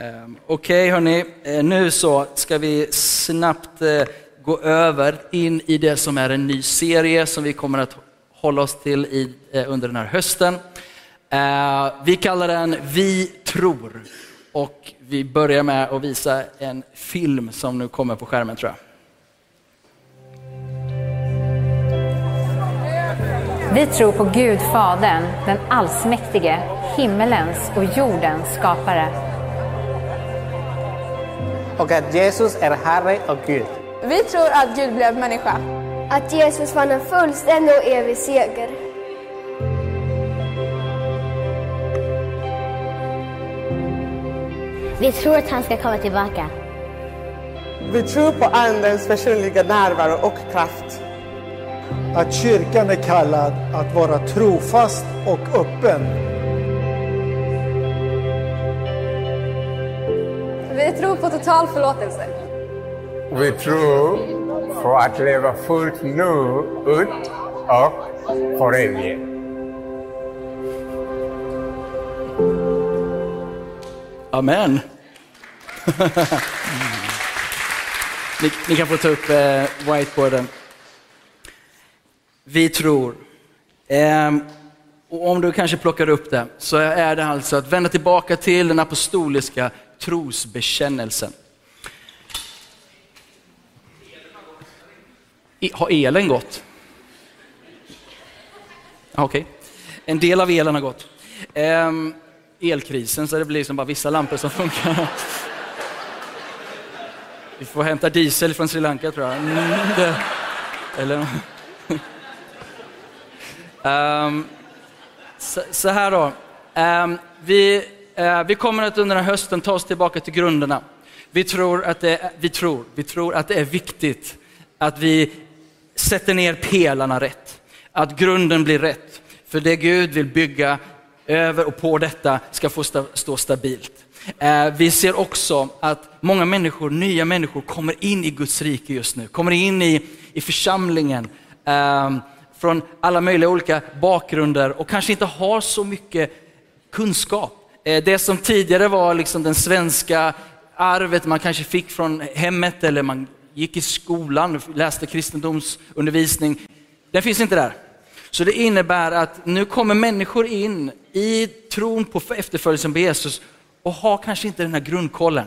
Ehm, okej okay, hörni, eh, nu så ska vi snabbt eh, gå över in i det som är en ny serie som vi kommer att hålla oss till i, eh, under den här hösten. vi kallar den Vi tror och vi börjar med att visa en film som nu kommer på skärmen tror jag. Vi tror på Gud Fadern, den allsmäktige, himmelens och jordens skapare. Och att Jesus är Herre och Gud. Vi tror att Gud blev människa. Att Jesus vann en fullständig och evig seger. Vi tror att han ska komma tillbaka. Vi tror på Andens personliga närvaro och kraft att kyrkan är kallad att vara trofast och öppen. Vi tror på total förlåtelse. Vi tror på att leva fullt nu ut och för evigt. Amen. ni, ni, kan få ta upp eh, whiteboarden. Vi tror. Ehm, och om du kanske plockar upp det så är det alltså att vända tillbaka till den apostoliska trosbekännelsen. Har elen gått? Okej, okay. en del av elen har gått. Ehm, elkrisen så det blir liksom bara vissa lampor som funkar. Vi får hämta diesel från Sri Lanka tror jag. Mm, det, eller... Um, så, så, här då. Um, vi, Eh, vi kommer att under den här hösten ta oss tillbaka till grunderna. Vi tror, att det, vi, tror, vi tror att det är viktigt att vi sätter ner pelarna rätt. Att grunden blir rätt. För det Gud vill bygga över och på detta ska få stå, stabilt. Eh, vi ser också att många människor, nya människor kommer in i Guds rike just nu. Kommer in i, i församlingen. Ehm, från alla möjliga olika bakgrunder och kanske inte har så mycket kunskap. Eh, det som tidigare var liksom den svenska arvet man kanske fick från hemmet eller man gick i skolan, läste kristendomsundervisning, den finns inte där. Så det innebär att nu kommer människor in i tron på efterföljelsen på Jesus och har kanske inte den här grundkollen.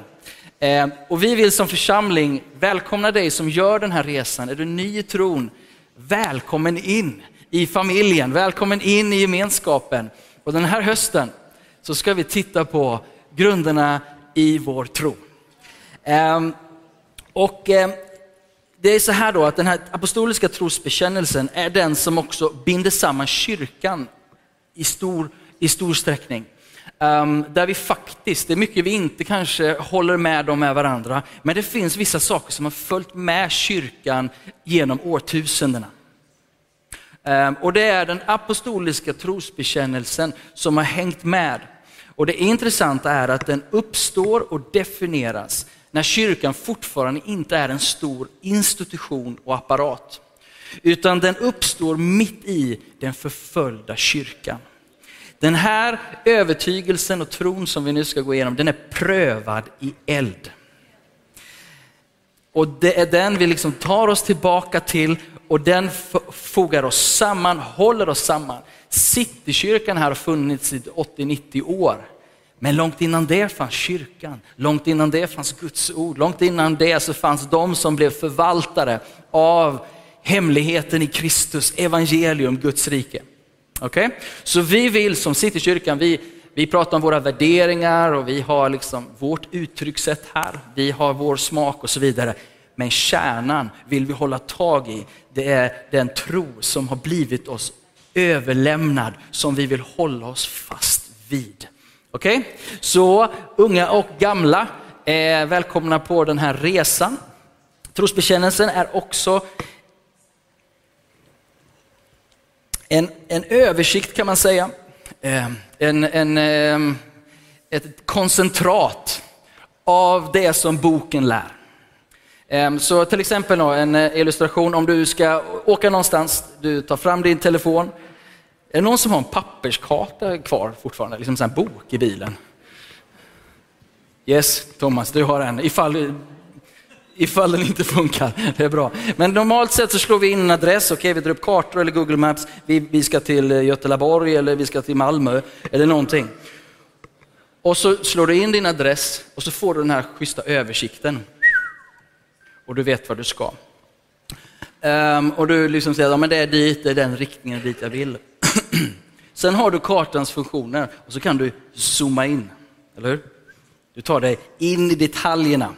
Eh, och vi vill som församling välkomna dig som gör den här resan. Är du ny i tron? Välkommen in i familjen, välkommen in i gemenskapen. Och den här hösten så ska vi titta på grunderna i vår tro. Ehm, och ehm, det är så här då att den här apostoliska trosbekännelsen är den som också binder samman kyrkan i stor, i stor sträckning. Um, där vi faktiskt, det är mycket vi inte kanske håller med om med varandra, men det finns vissa saker som har följt med kyrkan genom årtusendena. Ehm, och det är den apostoliska trosbekännelsen som har hängt med. Och det intressanta är att den uppstår och definieras när kyrkan fortfarande inte är en stor institution och apparat. Utan den uppstår mitt i den förföljda kyrkan. Den här övertygelsen och tron som vi nu ska gå igenom, den är prövad i eld. Och det är den vi liksom tar oss tillbaka till och den fogar oss samman, håller oss samman. Citykyrkan här har funnits i 80-90 år. Men långt innan det fanns kyrkan, långt innan det fanns Guds ord, långt innan det så fanns de som blev förvaltare av hemligheten i Kristus, evangelium, Guds rike. Okay? Så vi vill som Citykyrkan, vi, vi pratar om våra värderingar och vi har liksom vårt uttryckssätt här. Vi har vår smak och så vidare. Men kärnan vill vi hålla tag i. Det är den tro som har blivit oss överlämnad, som vi vill hålla oss fast vid. Okej? Okay? Så unga och gamla är välkomna på den här resan. Trosbekännelsen är också en, en översikt kan man säga. Eh, en, en, eh, ett koncentrat av det som boken lär. Ehm, så till exempel en eh, illustration om du ska åka någonstans, du tar fram din telefon. Är det någon som har en papperskarta kvar fortfarande, liksom en bok i bilen? Yes, Thomas, du har en. Ifall, ifall den inte funkar. Det är bra. Men normalt sett så slår vi in en adress. Okej, okay, vi drar upp kartor eller Google Maps. Vi, vi ska till eh, Göteborg eller vi ska till Malmö eller någonting. Och så slår du in din adress och så får du den här schyssta översikten. Och du vet vad du ska. Um, och du liksom säger att ja, det är dit, det är den riktningen dit jag vill. Sen har du kartans funktioner och så kan du zooma in, eller hur? Du tar dig in i detaljerna.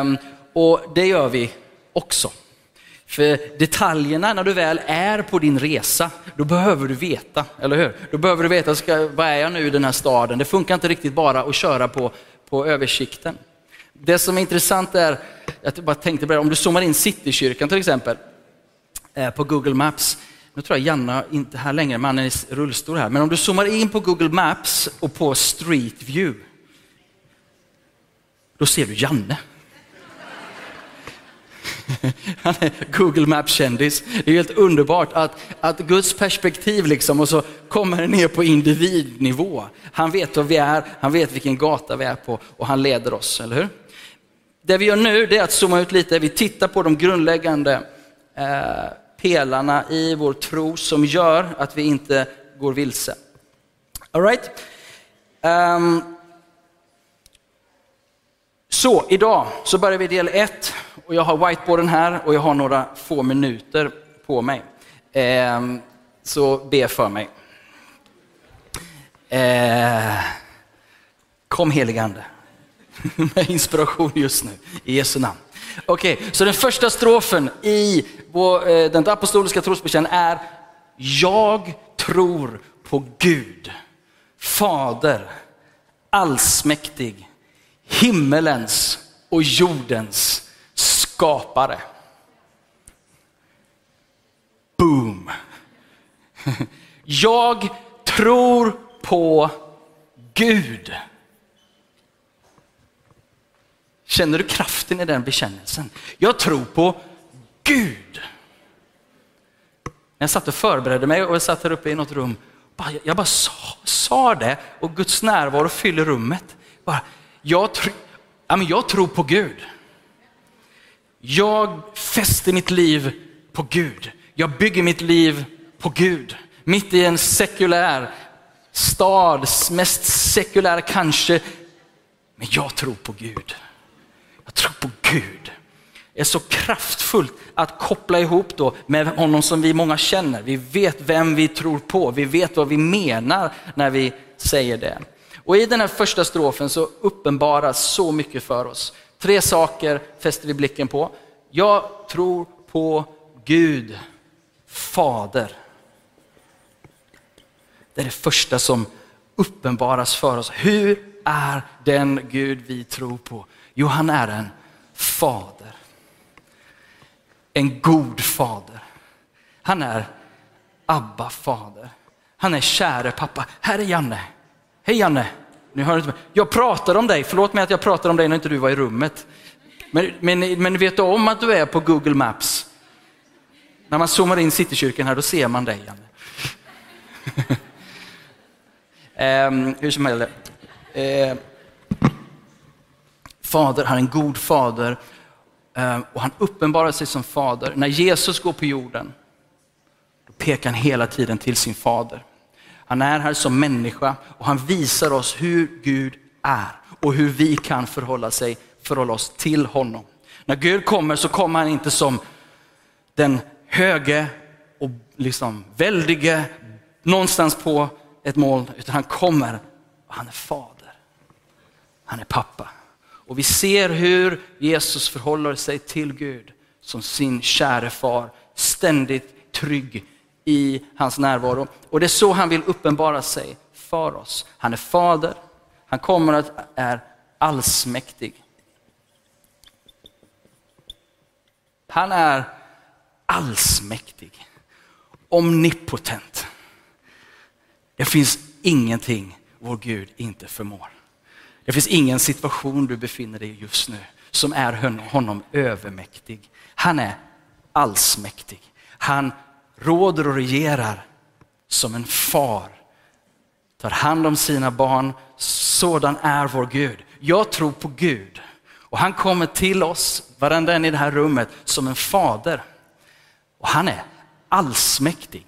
Um, och det gör vi också. För detaljerna när du väl är på din resa, då behöver du veta, eller hur? Då behöver du veta, ska, vad är jag nu i den här staden? Det funkar inte riktigt bara att köra på, på översikten. Det som är intressant är, jag bara tänkte på det, om du zoomar in Citykyrkan till exempel, eh, på Google Maps. Nu tror jag Janna inte här längre, mannen i rullstol här. Men om du zoomar in på Google Maps och på Street View, då ser du Janne. Han är Google Maps-kändis. Det är helt underbart att, att Guds perspektiv liksom, och så kommer det ner på individnivå. Han vet var vi är, han vet vilken gata vi är på och han leder oss, eller hur? Det vi gör nu är att zooma ut lite, vi tittar på de grundläggande eh, pelarna i vår tro som gör att vi inte går vilse. All right? Um, så idag så börjar vi del 1, och jag har whiteboarden här och jag har några få minuter på mig. Um, så be för mig. Eh, kom heligande med inspiration just nu i Jesu namn. Okej, okay, så den första strofen i vår, eh, den apostoliska trosbekännelsen är Jag tror på Gud, Fader, allsmäktig, himmelens och jordens skapare. Boom! Jag tror på Gud. Känner du kraften i den bekännelsen? Jag tror på Gud. När jag satt och förberedde mig och jag satt här uppe i något rum, jag bara sa, sa det och Guds närvaro fyller rummet. Bara, jag, tr ja, men jag tror på Gud. Jag fäster mitt liv på Gud. Jag bygger mitt liv på Gud. Mitt i en sekulär stad, mest sekulär kanske, men jag tror på Gud. Tro på Gud. Är så kraftfullt att koppla ihop då med honom som vi många känner. Vi vet vem vi tror på, vi vet vad vi menar när vi säger det. Och i den här första strofen så uppenbaras så mycket för oss. Tre saker fäster vi blicken på. Jag tror på Gud, Fader. Det är det första som uppenbaras för oss. Hur är den Gud vi tror på? Jo, han är en fader. En god fader. Han är Abba fader. Han är käre pappa. Här är Janne. Hej Janne! Nu hör inte jag pratar om dig, förlåt mig att jag pratar om dig när inte du var i rummet. Men, men, men vet du om att du är på Google Maps? När man zoomar in Citykyrkan här, då ser man dig Janne. um, hur som helst eh, fader, han är en god fader eh, och han uppenbarar sig som fader. När Jesus går på jorden, då pekar han hela tiden till sin fader. Han är här som människa och han visar oss hur Gud är och hur vi kan förhålla, sig, förhålla oss till honom. När Gud kommer så kommer han inte som den höge och liksom väldige någonstans på ett moln, utan han kommer och han är fader. Han är pappa. Och vi ser hur Jesus förhåller sig till Gud som sin käre far, ständigt trygg i hans närvaro. Och det är så han vill uppenbara sig för oss. Han är fader, han kommer att är allsmäktig. Han är allsmäktig, omnipotent. Det finns ingenting vår Gud inte förmår. Det finns ingen situation du befinner dig i just nu som är honom övermäktig. Han är allsmäktig. Han råder och regerar som en far. Tar hand om sina barn. Sådan är vår Gud. Jag tror på Gud och han kommer till oss, varenda en i det här rummet, som en fader. Och han är allsmäktig.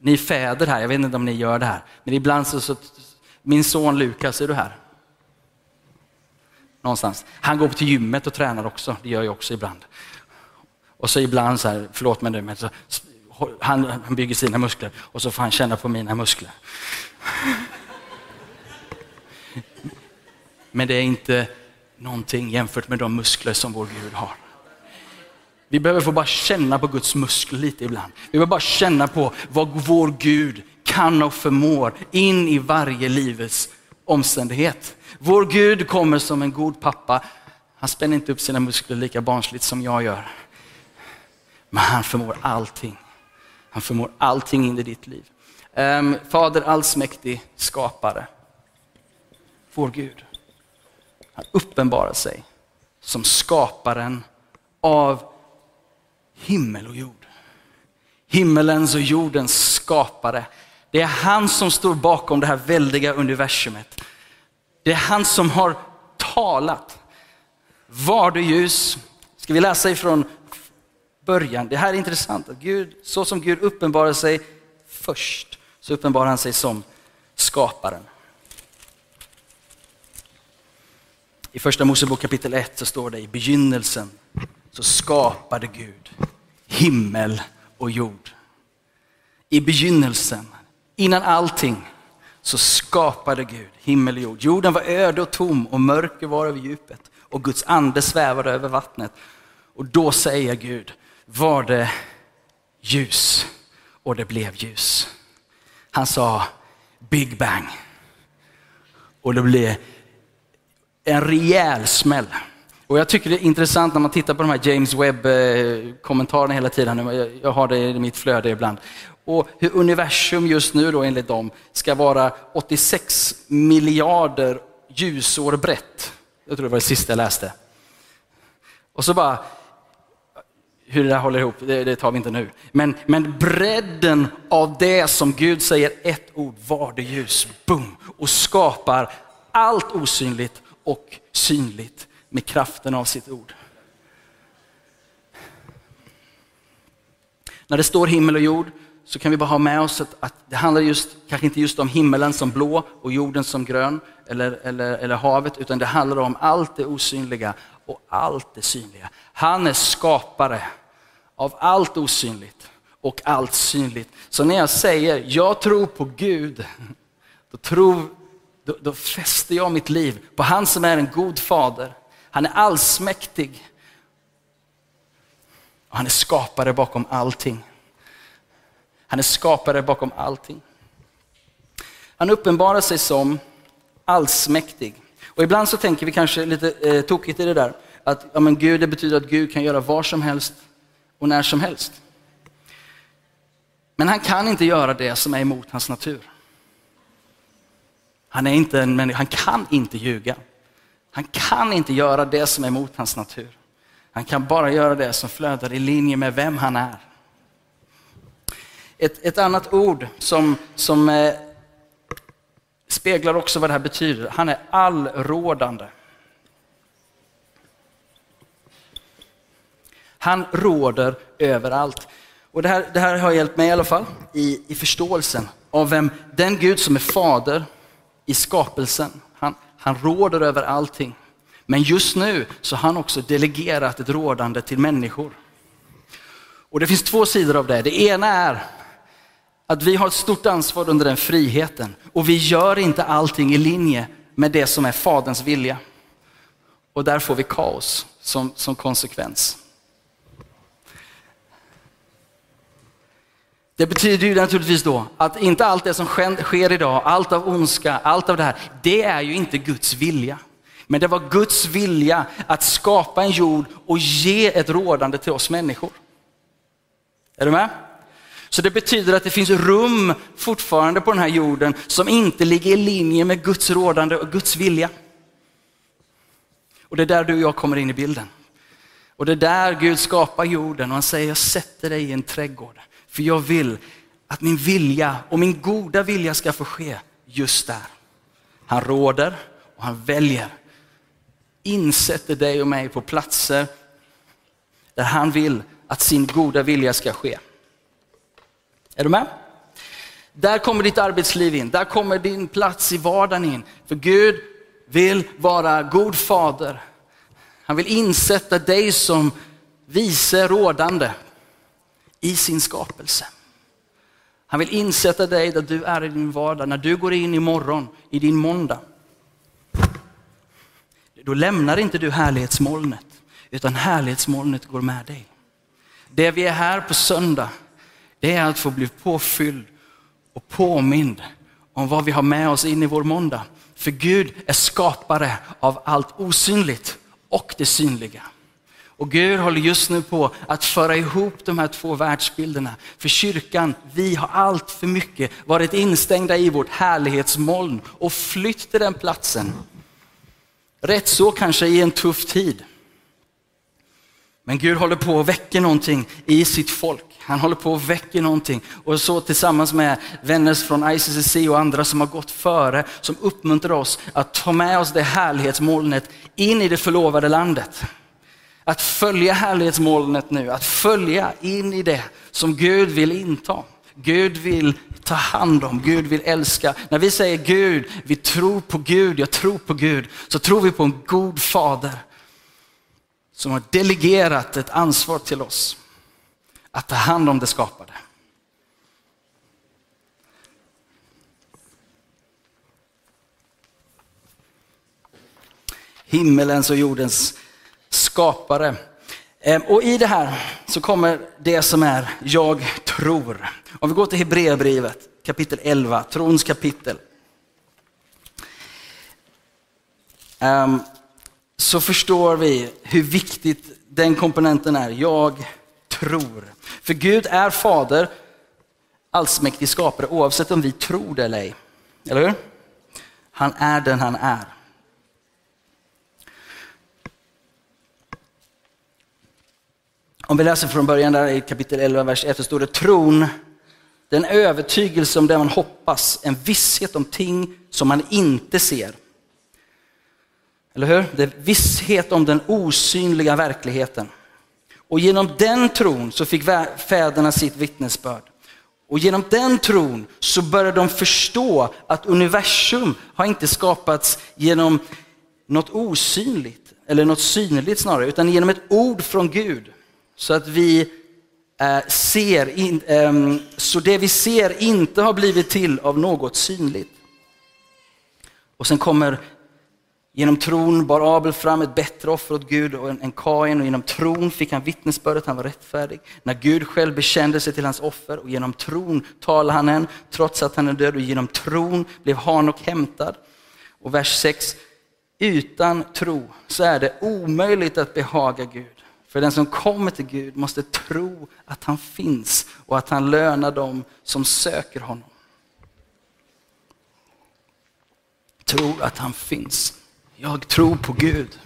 Ni fäder här, jag vet inte om ni gör det här, men ibland så, så min son Lukas, är du här? Någonstans. Han går till gymmet och tränar också, det gör jag också ibland. Och så ibland så här, förlåt mig nu, men så, han, han bygger sina muskler och så får han känna på mina muskler. Men det är inte någonting jämfört med de muskler som vår Gud har. Vi behöver få bara känna på Guds muskler lite ibland. Vi behöver bara känna på vad vår Gud kan och förmår in i varje livets omständighet. Vår Gud kommer som en god pappa. Han spänner inte upp sina muskler lika barnsligt som jag gör. Men han förmår allting. Han förmår allting in i ditt liv. Um, Fader allsmäktig, skapare. Vår Gud. Han uppenbarar sig som skaparen av himmel och jord. Himmelens och jordens skapare. Det är han som står bakom det här väldiga universumet. Det är han som har talat. Var du ljus? Ska vi läsa ifrån början? Det här är intressant. Att Gud, så som Gud uppenbarar sig först, så uppenbarar han sig som skaparen. I första Mosebok kapitel 1 så står det i begynnelsen så skapade Gud himmel och jord. I begynnelsen, innan allting, så skapade Gud himmel och jord. Jorden var öde och tom och mörker var över djupet och Guds ande svävade över vattnet. Och då säger Gud, var det ljus och det blev ljus. Han sa Big Bang och det blev en rejäl smäll. Och jag tycker det är intressant när man tittar på de här James Webb-kommentarerna hela tiden. Jag har det i mitt flöde ibland. Och hur universum just nu då enligt dem ska vara 86 miljarder ljusår brett. Jag tror det var det sista jag läste. Och så bara, hur det där håller ihop, det, det, tar vi inte nu. Men, men bredden av det som Gud säger ett ord, var det ljus, boom, och skapar allt osynligt och synligt med kraften av sitt ord. När det står himmel och jord så kan vi bara ha med oss att, att, det handlar just, kanske inte just om himmelen som blå och jorden som grön eller, eller, eller havet, utan det handlar om allt det osynliga och allt det synliga. Han är skapare av allt osynligt och allt synligt. Så när jag säger jag tror på Gud, då, tror, då, då fäster jag mitt liv på han som är en god fader. Han är allsmäktig. Och han är skapare bakom allting. Han är skapare bakom allting. Han uppenbarar sig som allsmäktig. Och ibland så tänker vi kanske lite eh, tokigt i det där, att ja, men Gud, det betyder att Gud kan göra var som helst och när som helst. Men han kan inte göra det som är emot hans natur. Han, är inte en människa, han kan inte ljuga. Han kan inte göra det som är emot hans natur. Han kan bara göra det som flödar i linje med vem han är. Ett, ett annat ord som, som eh, speglar också vad det här betyder. Han är allrådande. Han råder överallt. Och det, här, det här har hjälpt mig i alla fall i, i förståelsen av vem den Gud som är fader i skapelsen. Han, råder över allting. Men just nu så har han också delegerat ett rådande till människor. Och det finns två sidor av det. Det ena är att vi har ett stort ansvar under den friheten och vi gör inte allting i linje med det som är Faderns vilja. Och där får vi kaos som, som konsekvens. Det betyder ju naturligtvis då att inte allt det som sker idag, allt av ondska, allt av det här, det är ju inte Guds vilja. Men det var Guds vilja att skapa en jord och ge ett rådande till oss människor. Är du med? Så det betyder att det finns rum fortfarande på den här jorden som inte ligger i linje med Guds rådande och Guds vilja. Och det är där du och jag kommer in i bilden. Och det är där Gud skapar jorden och han säger jag sätter dig i en trädgård. För jag vill att min vilja och min goda vilja ska få ske just där. Han råder och han väljer. Insätter dig och mig på platser där han vill att sin goda vilja ska ske. Är du med? Där kommer ditt arbetsliv in, där kommer din plats i vardagen in. För Gud vill vara god fader. Han vill insätta dig som vice rådande i sin skapelse. Han vill insätta dig där du är i din vardag. När du går in i morgon, i din måndag, då lämnar inte du härlighetsmolnet, utan härlighetsmolnet går med dig. Det vi är här på söndag, det är att få bli påfylld och påmind om vad vi har med oss in i vår måndag. För Gud är skapare av allt osynligt och det synliga. Och Gud håller just nu på att föra ihop de här två världsbilderna. För kyrkan, vi har allt för mycket varit instängda i vårt härlighetsmoln och flytt till den platsen. Rätt så kanske i en tuff tid. Men Gud håller på att väcka någonting i sitt folk. Han håller på att väcka någonting. Och så tillsammans med vänner från ICCC och andra som har gått före, som uppmuntrar oss att ta med oss det härlighetsmolnet in i det förlovade landet. Att följa härlighetsmolnet nu, att följa in i det som Gud vill inta. Gud vill ta hand om, Gud vill älska. När vi säger Gud, vi tror på Gud, jag tror på Gud, så tror vi på en god fader som har delegerat ett ansvar till oss att ta hand om det skapade. Himmelens och jordens skapare. Ehm, och i det här så kommer det som är jag tror. Om vi går till Hebreerbrevet kapitel 11, trons kapitel. Ehm, så förstår vi hur viktigt den komponenten är. Jag tror. För Gud är fader, allsmäktig skapare, oavsett om vi tror det eller ej. Eller hur? Han är den han är. Om vi läser från början där i kapitel 11, vers 1, så står det tron, den övertygelse om det man hoppas, en visshet om ting som man inte ser. Eller hur? Det är visshet om den osynliga verkligheten. Och genom den tron så fick fäderna sitt vittnesbörd. Och genom den tron så började de förstå att universum har inte skapats genom något osynligt, eller något synligt snarare, utan genom ett ord från Gud. Så att vi eh, ser, in, ehm, så det vi ser inte har blivit till av något synligt. Och sen kommer Genom tron bar Abel fram ett bättre offer åt Gud än Kain och genom tron fick han vittnesbördet, han var rättfärdig. När Gud själv bekände sig till hans offer och genom tron talade han än trots att han är död och genom tron blev Hanok hämtad. Och vers 6, utan tro så är det omöjligt att behaga Gud. För den som kommer till Gud måste tro att han finns och att han lönar dem som söker honom. Tro att han finns. Jag tror på Gud.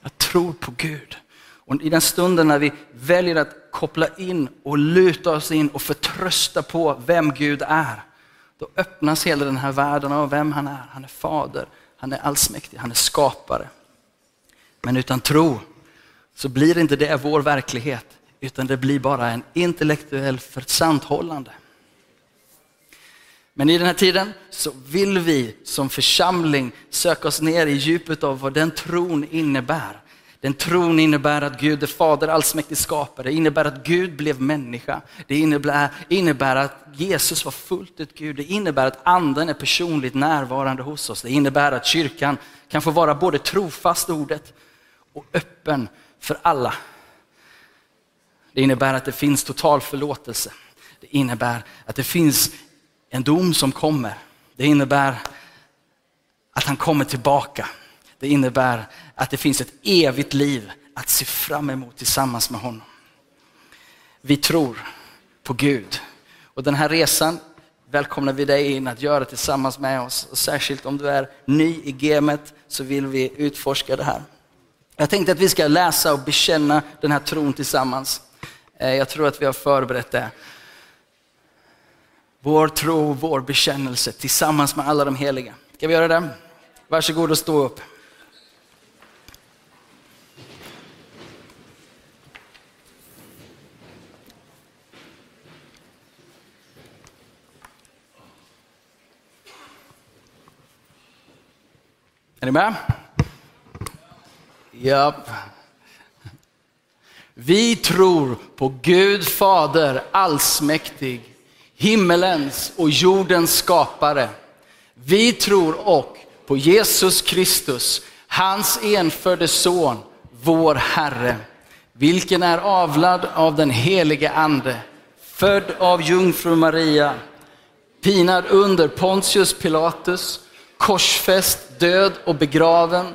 Jag tror på Gud. Och i den stunden när vi väljer att koppla in och luta oss in och förtrösta på vem Gud är, då öppnas hela den här världen av vem han är. Han är fader, han är allsmäktig, han är skapare. Men utan tro så blir inte det vår verklighet, utan det blir bara en intellektuell försanthållande. Men i den här tiden så vill vi som församling söka oss ner i djupet av vad den tron innebär. Den tron innebär att Gud är fader, allsmäktig skapare. Det innebär att Gud blev människa. Det innebär, innebär att Jesus var fullt ut Gud. Det innebär att anden är personligt närvarande hos oss. Det innebär att kyrkan kan få vara både trofast ordet och öppen för alla. Det innebär att det finns total förlåtelse. Det innebär att det finns en dom som kommer. Det innebär att han kommer tillbaka. Det innebär att det finns ett evigt liv att se fram emot tillsammans med honom. Vi tror på Gud. Och den här resan välkomnar vi dig in att göra tillsammans med oss. Och särskilt om du är ny i gamet så vill vi utforska det här. Jag tänkte att vi ska läsa och bekänna den här tron tillsammans. Eh, jag tror att vi har förberett det. Vår tro, vår bekännelse tillsammans med alla de heliga. Ska vi göra det? Varsågod och stå upp. Är ni med? Japp. Vi tror på Gud Fader allsmäktig, himmelens och jordens skapare. Vi tror och på Jesus Kristus, hans enfödde son, vår Herre, vilken är avlad av den helige Ande, född av jungfru Maria, pinad under Pontius Pilatus, korsfäst, död och begraven,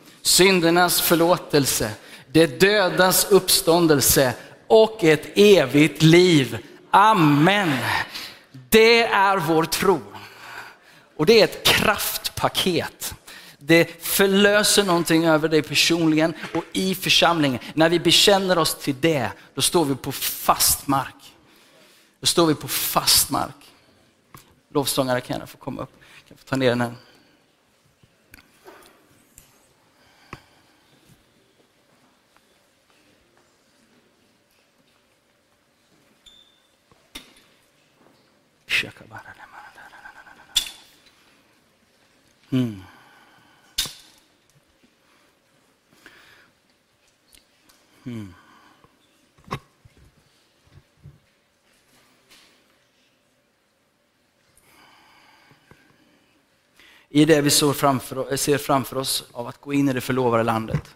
syndernas förlåtelse, det dödas uppståndelse och ett evigt liv. Amen. Det är vår tro. Och det är ett kraftpaket. Det förlöser någonting över dig personligen och i församlingen. När vi bekänner oss till det, då står vi på fast mark. Då står vi på fast mark. Lovsångare kan jag få komma upp. Kan få ta ner den här. Mm. Mm. I det vi ser framför, ser framför oss av att gå in i det förlovade landet.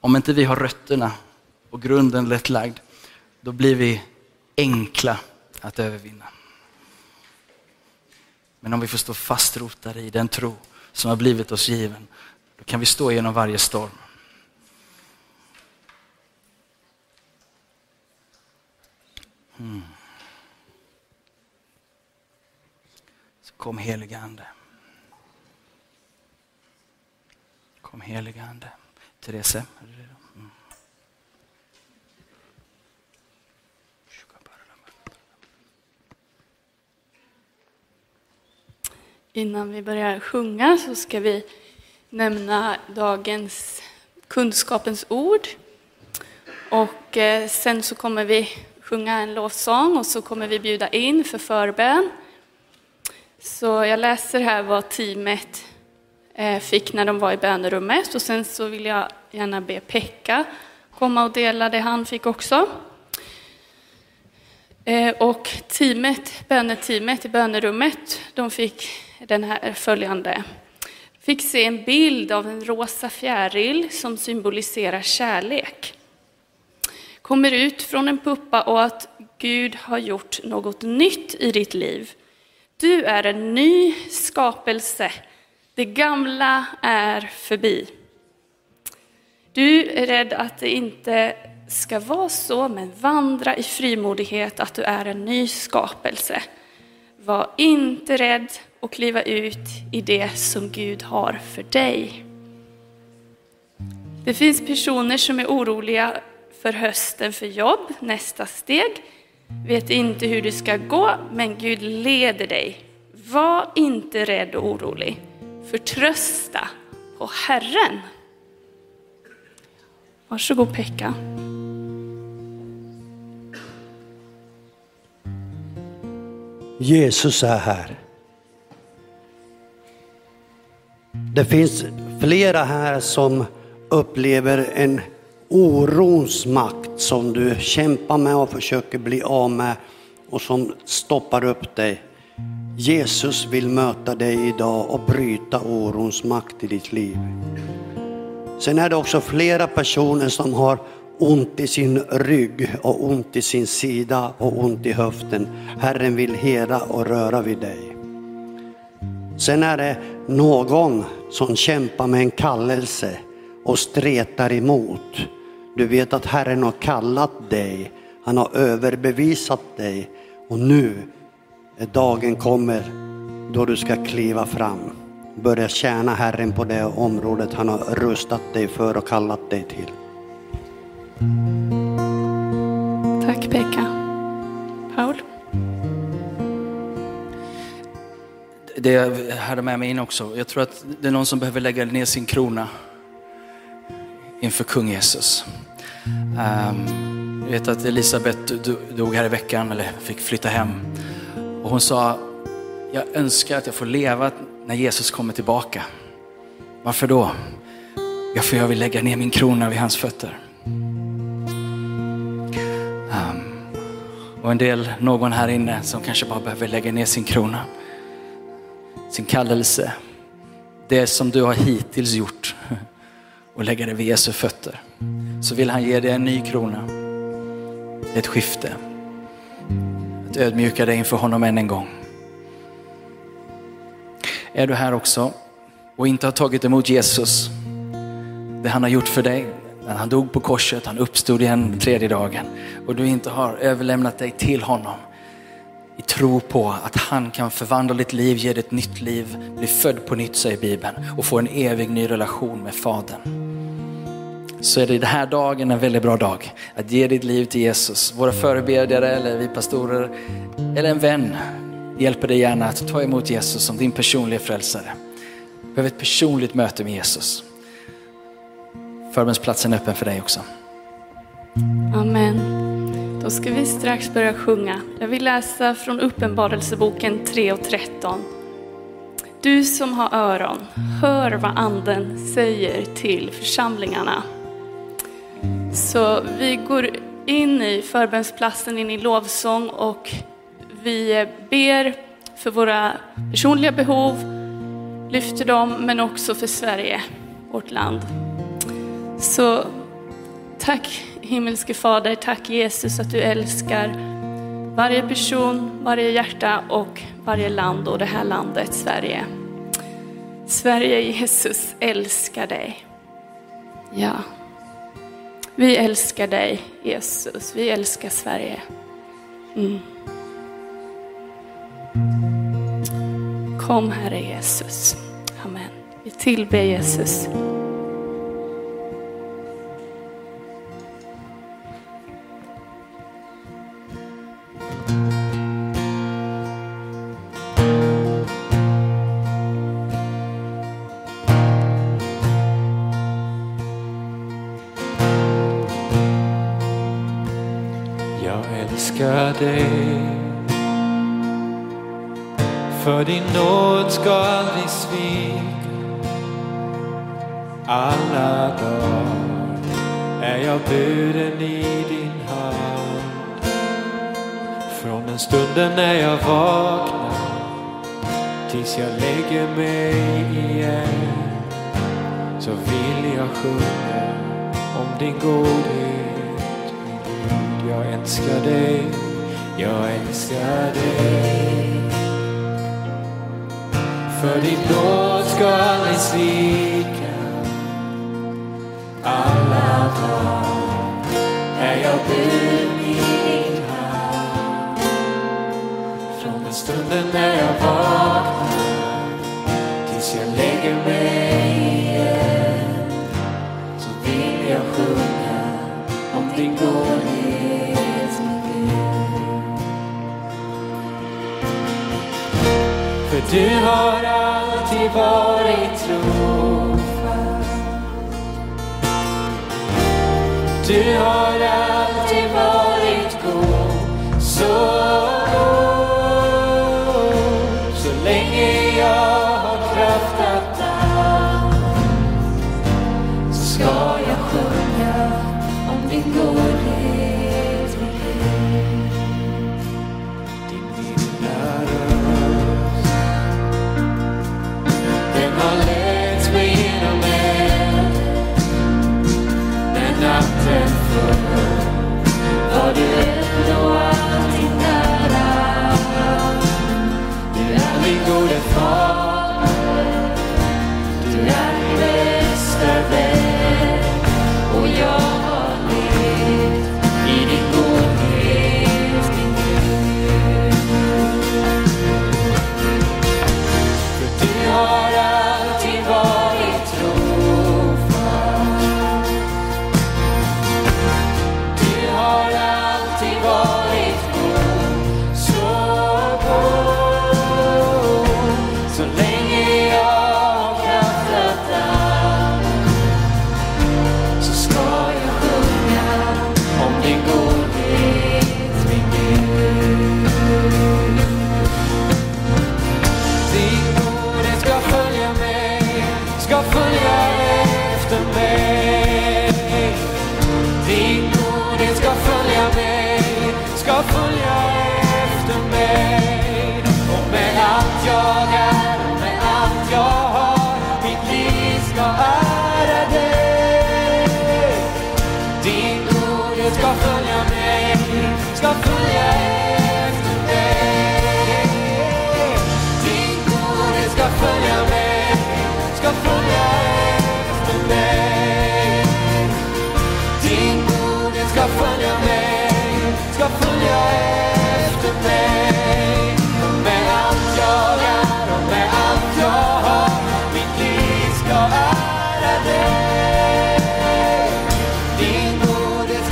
Om inte vi har rötterna och grunden lätt lagd, då blir vi enkla att övervinna. Men om vi får stå fastrotade i den tro som har blivit oss given, då kan vi stå genom varje storm. Mm. Så kom helige Ande. Kom helige Ande. Therese, är du redo? Innan vi börjar sjunga så ska vi nämna dagens kunskapens ord. Och eh, sen så kommer vi sjunga en lovsång och så kommer vi bjuda in för förbön. Så jag läser här vad teamet eh, fick när de var i bönerummet och sen så vill jag gärna be Pekka komma och dela det han fick också. Eh, och teamet, böneteamet i bönerummet, de fick den här följande. Fick se en bild av en rosa fjäril som symboliserar kärlek. Kommer ut från en puppa och att Gud har gjort något nytt i ditt liv. Du är en ny skapelse. Det gamla är förbi. Du är rädd att det inte ska vara så, men vandra i frimodighet att du är en ny skapelse. Var inte rädd och kliva ut i det som Gud har för dig. Det finns personer som är oroliga för hösten för jobb, nästa steg. Vet inte hur det ska gå, men Gud leder dig. Var inte rädd och orolig. Förtrösta på Herren. Varsågod Pekka. Jesus är här. Det finns flera här som upplever en orons makt som du kämpar med och försöker bli av med och som stoppar upp dig. Jesus vill möta dig idag och bryta orons makt i ditt liv. Sen är det också flera personer som har ont i sin rygg och ont i sin sida och ont i höften. Herren vill hela och röra vid dig. Sen är det någon som kämpar med en kallelse och stretar emot. Du vet att Herren har kallat dig, han har överbevisat dig och nu är dagen kommer då du ska kliva fram. Börja tjäna Herren på det området han har rustat dig för och kallat dig till. Tack Pekka. Paul? Det jag hade med mig in också. Jag tror att det är någon som behöver lägga ner sin krona inför kung Jesus. Um, jag vet att Elisabeth dog här i veckan, eller fick flytta hem. Och hon sa, jag önskar att jag får leva när Jesus kommer tillbaka. Varför då? Ja, för jag vill lägga ner min krona vid hans fötter. Och en del, någon här inne som kanske bara behöver lägga ner sin krona. Sin kallelse. Det som du har hittills gjort och lägga det vid Jesu fötter. Så vill han ge dig en ny krona. Ett skifte. Att ödmjuka dig inför honom än en gång. Är du här också och inte har tagit emot Jesus, det han har gjort för dig, när han dog på korset, han uppstod igen tredje dagen och du inte har överlämnat dig till honom i tro på att han kan förvandla ditt liv, ge dig ett nytt liv, bli född på nytt säger Bibeln och få en evig ny relation med Fadern. Så är det den här dagen en väldigt bra dag att ge ditt liv till Jesus. Våra förebedjare eller vi pastorer eller en vän hjälper dig gärna att ta emot Jesus som din personliga frälsare. Du behöver ett personligt möte med Jesus. Förbönsplatsen är öppen för dig också. Amen. Då ska vi strax börja sjunga. Jag vill läsa från Uppenbarelseboken 3 och 13. Du som har öron, hör vad anden säger till församlingarna. Så vi går in i förbönsplatsen, in i lovsång och vi ber för våra personliga behov, lyfter dem, men också för Sverige, vårt land. Så tack himmelske Fader, tack Jesus att du älskar varje person, varje hjärta och varje land och det här landet, Sverige. Sverige, Jesus, älskar dig. Ja. Vi älskar dig, Jesus. Vi älskar Sverige. Mm. Kom Herre Jesus. Amen. Vi tillber Jesus. Du har alltid varit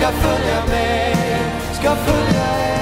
ska följa mig, ska följa er.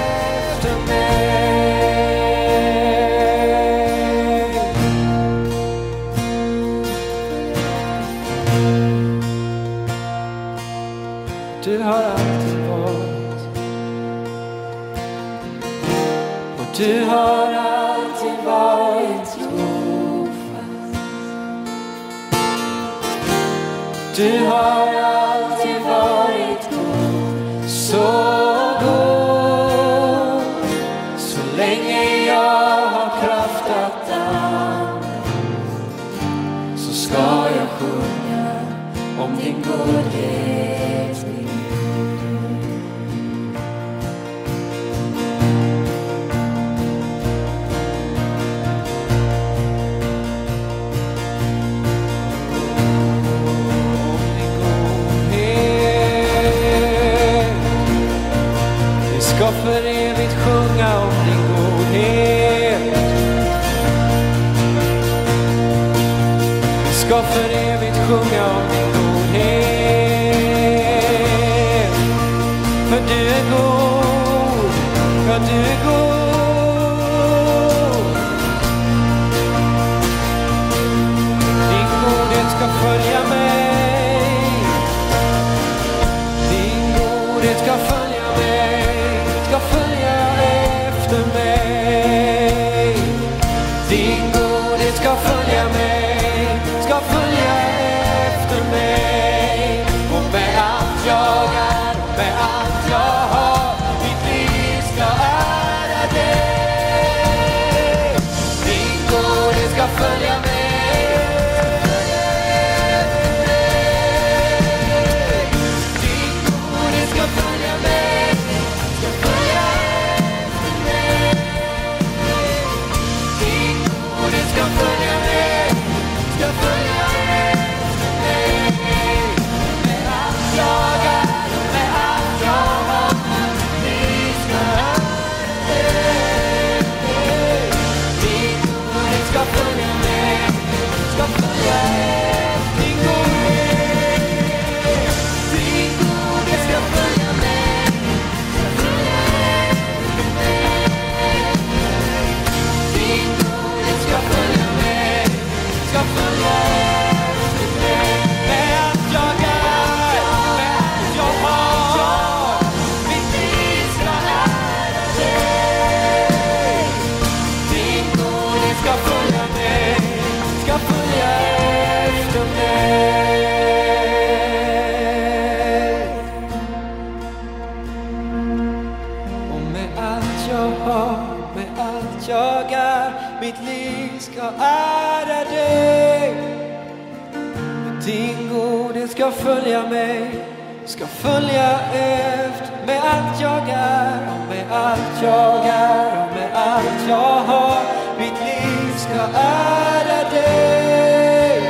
Följa mig, ska följa efter. Med allt jag är, och med allt jag är, och med allt jag har, mitt liv ska ära dig.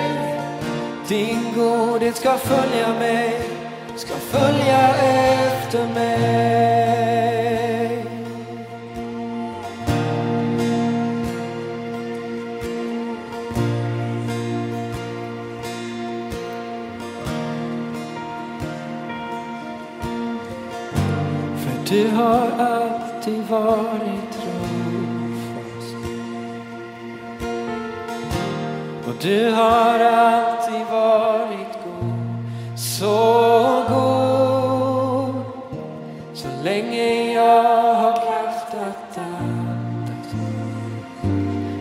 Din godhet ska följa mig, ska följa efter mig. Alltid varit trofast. Och du har alltid varit god, så god. Så länge jag har kraft att andas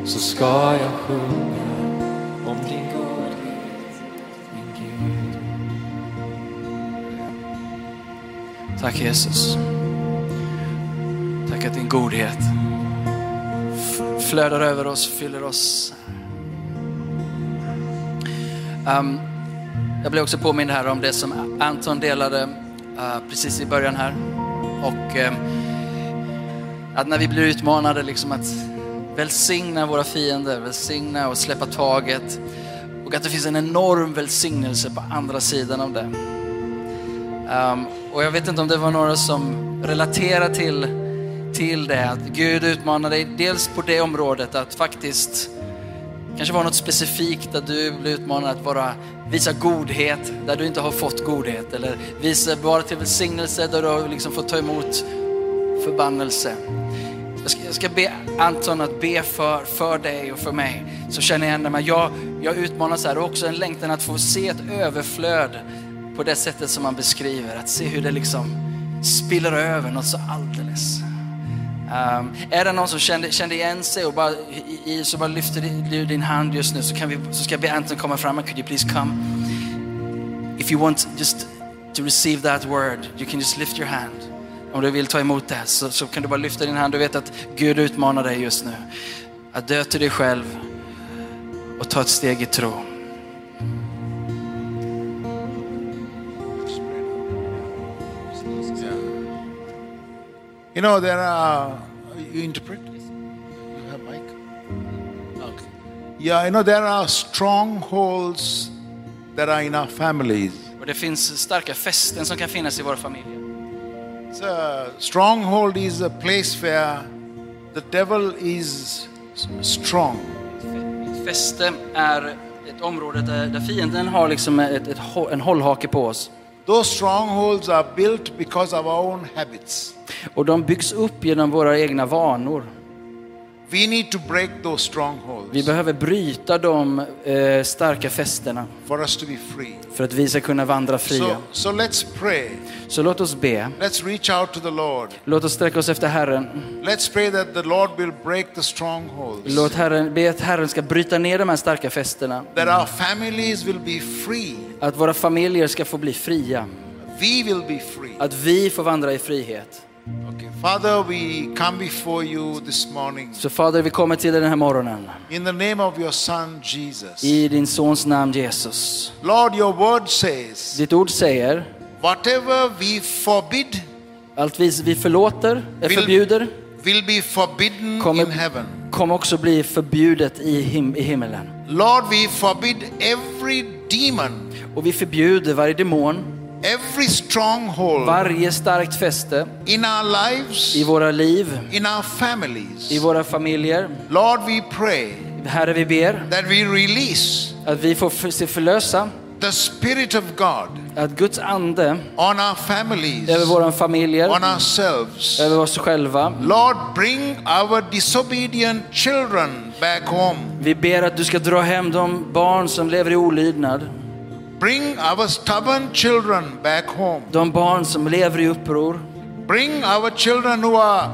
så ska jag sjunga om din godhet, min Gud. Tack Jesus. Tack att din godhet flödar över oss, fyller oss. Um, jag blev också påmind här om det som Anton delade uh, precis i början här. Och um, att när vi blir utmanade liksom att välsigna våra fiender, välsigna och släppa taget. Och att det finns en enorm välsignelse på andra sidan av det. Um, och jag vet inte om det var några som relaterar till, till det, att Gud utmanar dig dels på det området att faktiskt kanske vara något specifikt där du blir utmanad att vara, visa godhet där du inte har fått godhet. Eller visa bara till välsignelse där du har liksom fått ta emot förbannelse. Jag ska, jag ska be Anton att be för, för dig och för mig. Så känner jag ändå jag, jag utmanas här och också en längtan att få se ett överflöd på det sättet som man beskriver. Att se hur det liksom spiller över något så alldeles. Um, är det någon som kände, kände igen sig och bara, i, i, så bara lyfter du din hand just nu så, kan vi, så ska jag be Anton komma fram. Could you please come? If you want just to receive that word, you can just lift your hand. Om du vill ta emot det så, så kan du bara lyfta din hand. Du vet att Gud utmanar dig just nu. Att dö till dig själv och ta ett steg i tro. Know, there are, you interpret? You have mic? Okay. Yeah, you know, there are strongholds that are in our families. Och det finns starka fästen som kan finnas i våra familjer. So, stronghold is a place where the devil is strong. Ett fäste är ett område där, där fienden har liksom ett, ett, en hållhake på oss. Those strongholds are built because of our own habits. Och de byggs upp genom våra egna vanor. We need to break those strongholds. Vi behöver bryta de eh, starka fästena. For us to be free. För att vi ska kunna vandra fria. So, so let's pray. Så låt oss be. Let's reach out to the Lord. Låt oss sträcka oss efter Herren. Let's pray that the Lord will break the strongholds. Låt Herren, be att Herren ska bryta ner de här starka fästena. That our families will be free. Att våra familjer ska få bli fria. We will be free. Att vi får vandra i frihet. Okay. Father, we come before you this morning. Så Fader, vi kommer till dig den här morgonen. In the name of your son Jesus. I din sons namn Jesus. Lord, your word says. Ditt ord säger. Whatever we forbid. Allt vi, vi förlåter, will, förbjuder. Will be forbidden kommer, in heaven. Kommer också bli förbjudet i, him, i himmelen. Lord, we forbid every demon. Och vi förbjuder varje demon. Every stronghold varje starkt fäste in our lives, i våra liv, in our families. i våra familjer. Lord, we pray Herre, vi ber that we release att vi får se förlösa the spirit of God att Guds ande on our families, över våra familjer, on ourselves. över oss själva. Lord, bring our disobedient children back home. Vi ber att du ska dra hem de barn som lever i olydnad. Bring our stubborn children back home. De barn som lever i uppror. Bring our children who are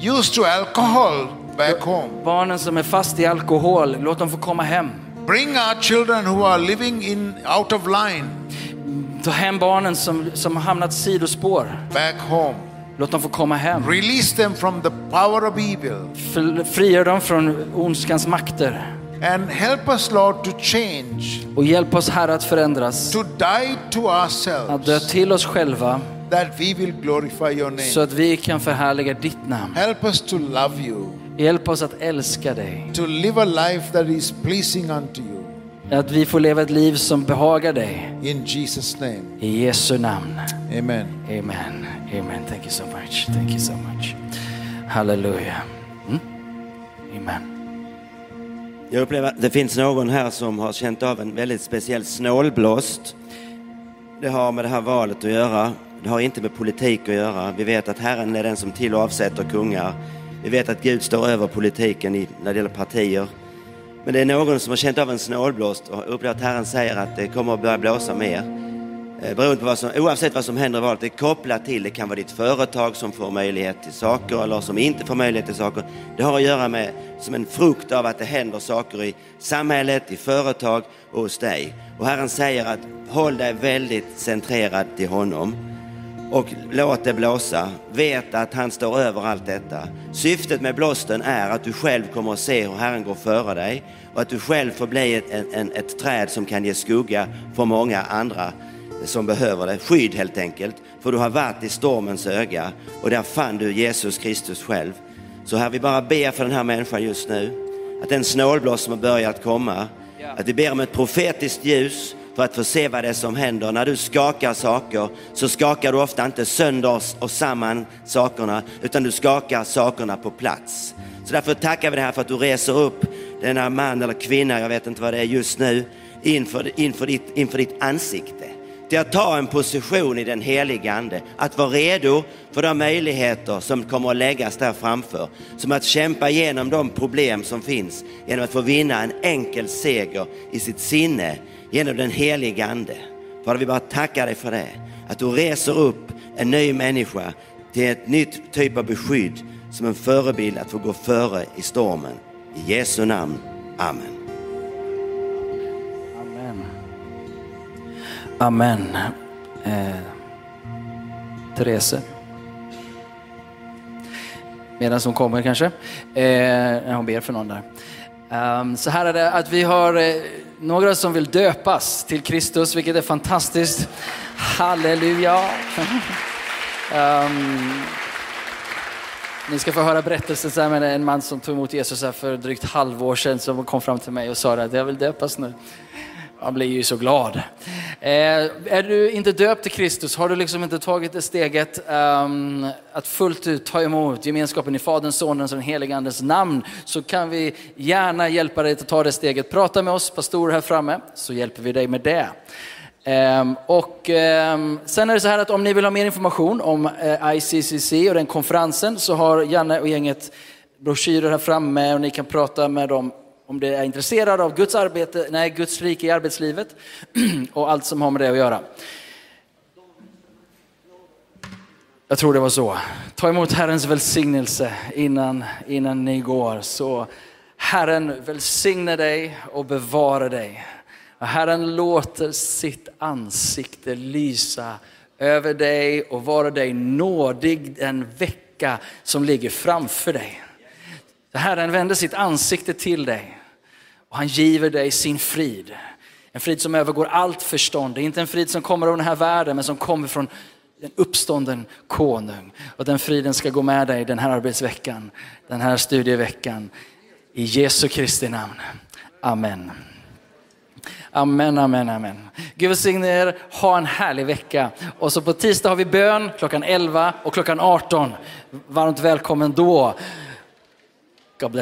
used to alcohol back home. Barnen som är fast i alkohol, låt dem få komma hem. Bring our children who are living in out of line. Ta hem barnen som, som har hamnat sidospår. Back home. Låt dem få komma hem. Release them from the power of evil. Frigör dem från ondskans makter. And help us Lord to change. Och hjälp oss Herre att förändras. To die to ourselves. Att dö till oss själva. That we will glorify your name. Så att vi kan förhärliga ditt namn. Help us to love you. Hjälp oss att älska dig. To live a life that is pleasing unto you. Att vi får leva ett liv som behagar dig. In Jesus name. I Jesu namn. Amen. Amen. Amen. Thank you so much. Thank you so much. Halleluja. Mm? Amen. Jag upplever att det finns någon här som har känt av en väldigt speciell snålblåst. Det har med det här valet att göra. Det har inte med politik att göra. Vi vet att Herren är den som till och avsätter kungar. Vi vet att Gud står över politiken i, när det gäller partier. Men det är någon som har känt av en snålblåst och upplever att Herren säger att det kommer att börja blåsa mer. Eh, beroende på vad som, oavsett vad som händer i valet, det är kopplat till, det kan vara ditt företag som får möjlighet till saker eller som inte får möjlighet till saker. Det har att göra med, som en frukt av att det händer saker i samhället, i företag och hos dig. Och Herren säger att håll dig väldigt centrerad till honom och låt det blåsa. Vet att han står över allt detta. Syftet med blåsten är att du själv kommer att se hur Herren går före dig och att du själv får bli ett, ett, ett träd som kan ge skugga för många andra som behöver det. Skydd helt enkelt. För du har varit i stormens öga och där fann du Jesus Kristus själv. Så här vi bara ber för den här människan just nu. Att den snålblås som har börjat komma, att vi ber om ett profetiskt ljus för att få se vad det är som händer. När du skakar saker så skakar du ofta inte sönder och samman sakerna utan du skakar sakerna på plats. Så därför tackar vi dig här för att du reser upp denna man eller kvinna, jag vet inte vad det är just nu, inför, inför, ditt, inför ditt ansikte. Till att ta en position i den heliga Ande, att vara redo för de möjligheter som kommer att läggas där framför. Som att kämpa igenom de problem som finns genom att få vinna en enkel seger i sitt sinne genom den heliga Ande. Fader, vi bara tackar dig för det. Att du reser upp en ny människa till ett nytt typ av beskydd som en förebild att få gå före i stormen. I Jesu namn. Amen. Amen. Amen. Eh, Therese. Medan hon kommer kanske. Eh, hon ber för någon där. Um, så här är det att vi har eh, några som vill döpas till Kristus, vilket är fantastiskt. Halleluja. um, ni ska få höra berättelsen så här med en man som tog emot Jesus här för drygt halvår sedan som kom fram till mig och sa att jag vill döpas nu. Man blir ju så glad. Eh, är du inte döpt till Kristus, har du liksom inte tagit det steget um, att fullt ut ta emot gemenskapen i Faderns, Sonens och den helige Andens namn, så kan vi gärna hjälpa dig att ta det steget. Prata med oss pastorer här framme, så hjälper vi dig med det. Um, och um, sen är det så här att om ni vill ha mer information om eh, uh, ICCC och den konferensen så har Janne och gänget broschyrer här framme och ni kan prata med dem om det är intresserad av Guds arbete, nej, Guds rike i arbetslivet och allt som har med det att göra. Jag tror det var så. Ta emot Herrens välsignelse innan, innan ni går. Så Herren välsigne dig och bevara dig. Herren låter sitt ansikte lysa över dig och vara dig nådig den vecka som ligger framför dig. Herren vänder sitt ansikte till dig och han giver dig sin frid. En frid som övergår allt förstånd. Det är inte en frid som kommer av den här världen men som kommer från den uppstånden konung. Och den friden ska gå med dig den här arbetsveckan, den här studieveckan. I Jesu Kristi namn. Amen. Amen, amen, amen. Gud välsigne er, ha en härlig vecka. Och så på tisdag har vi bön klockan 11 och klockan 18. Varmt välkommen då.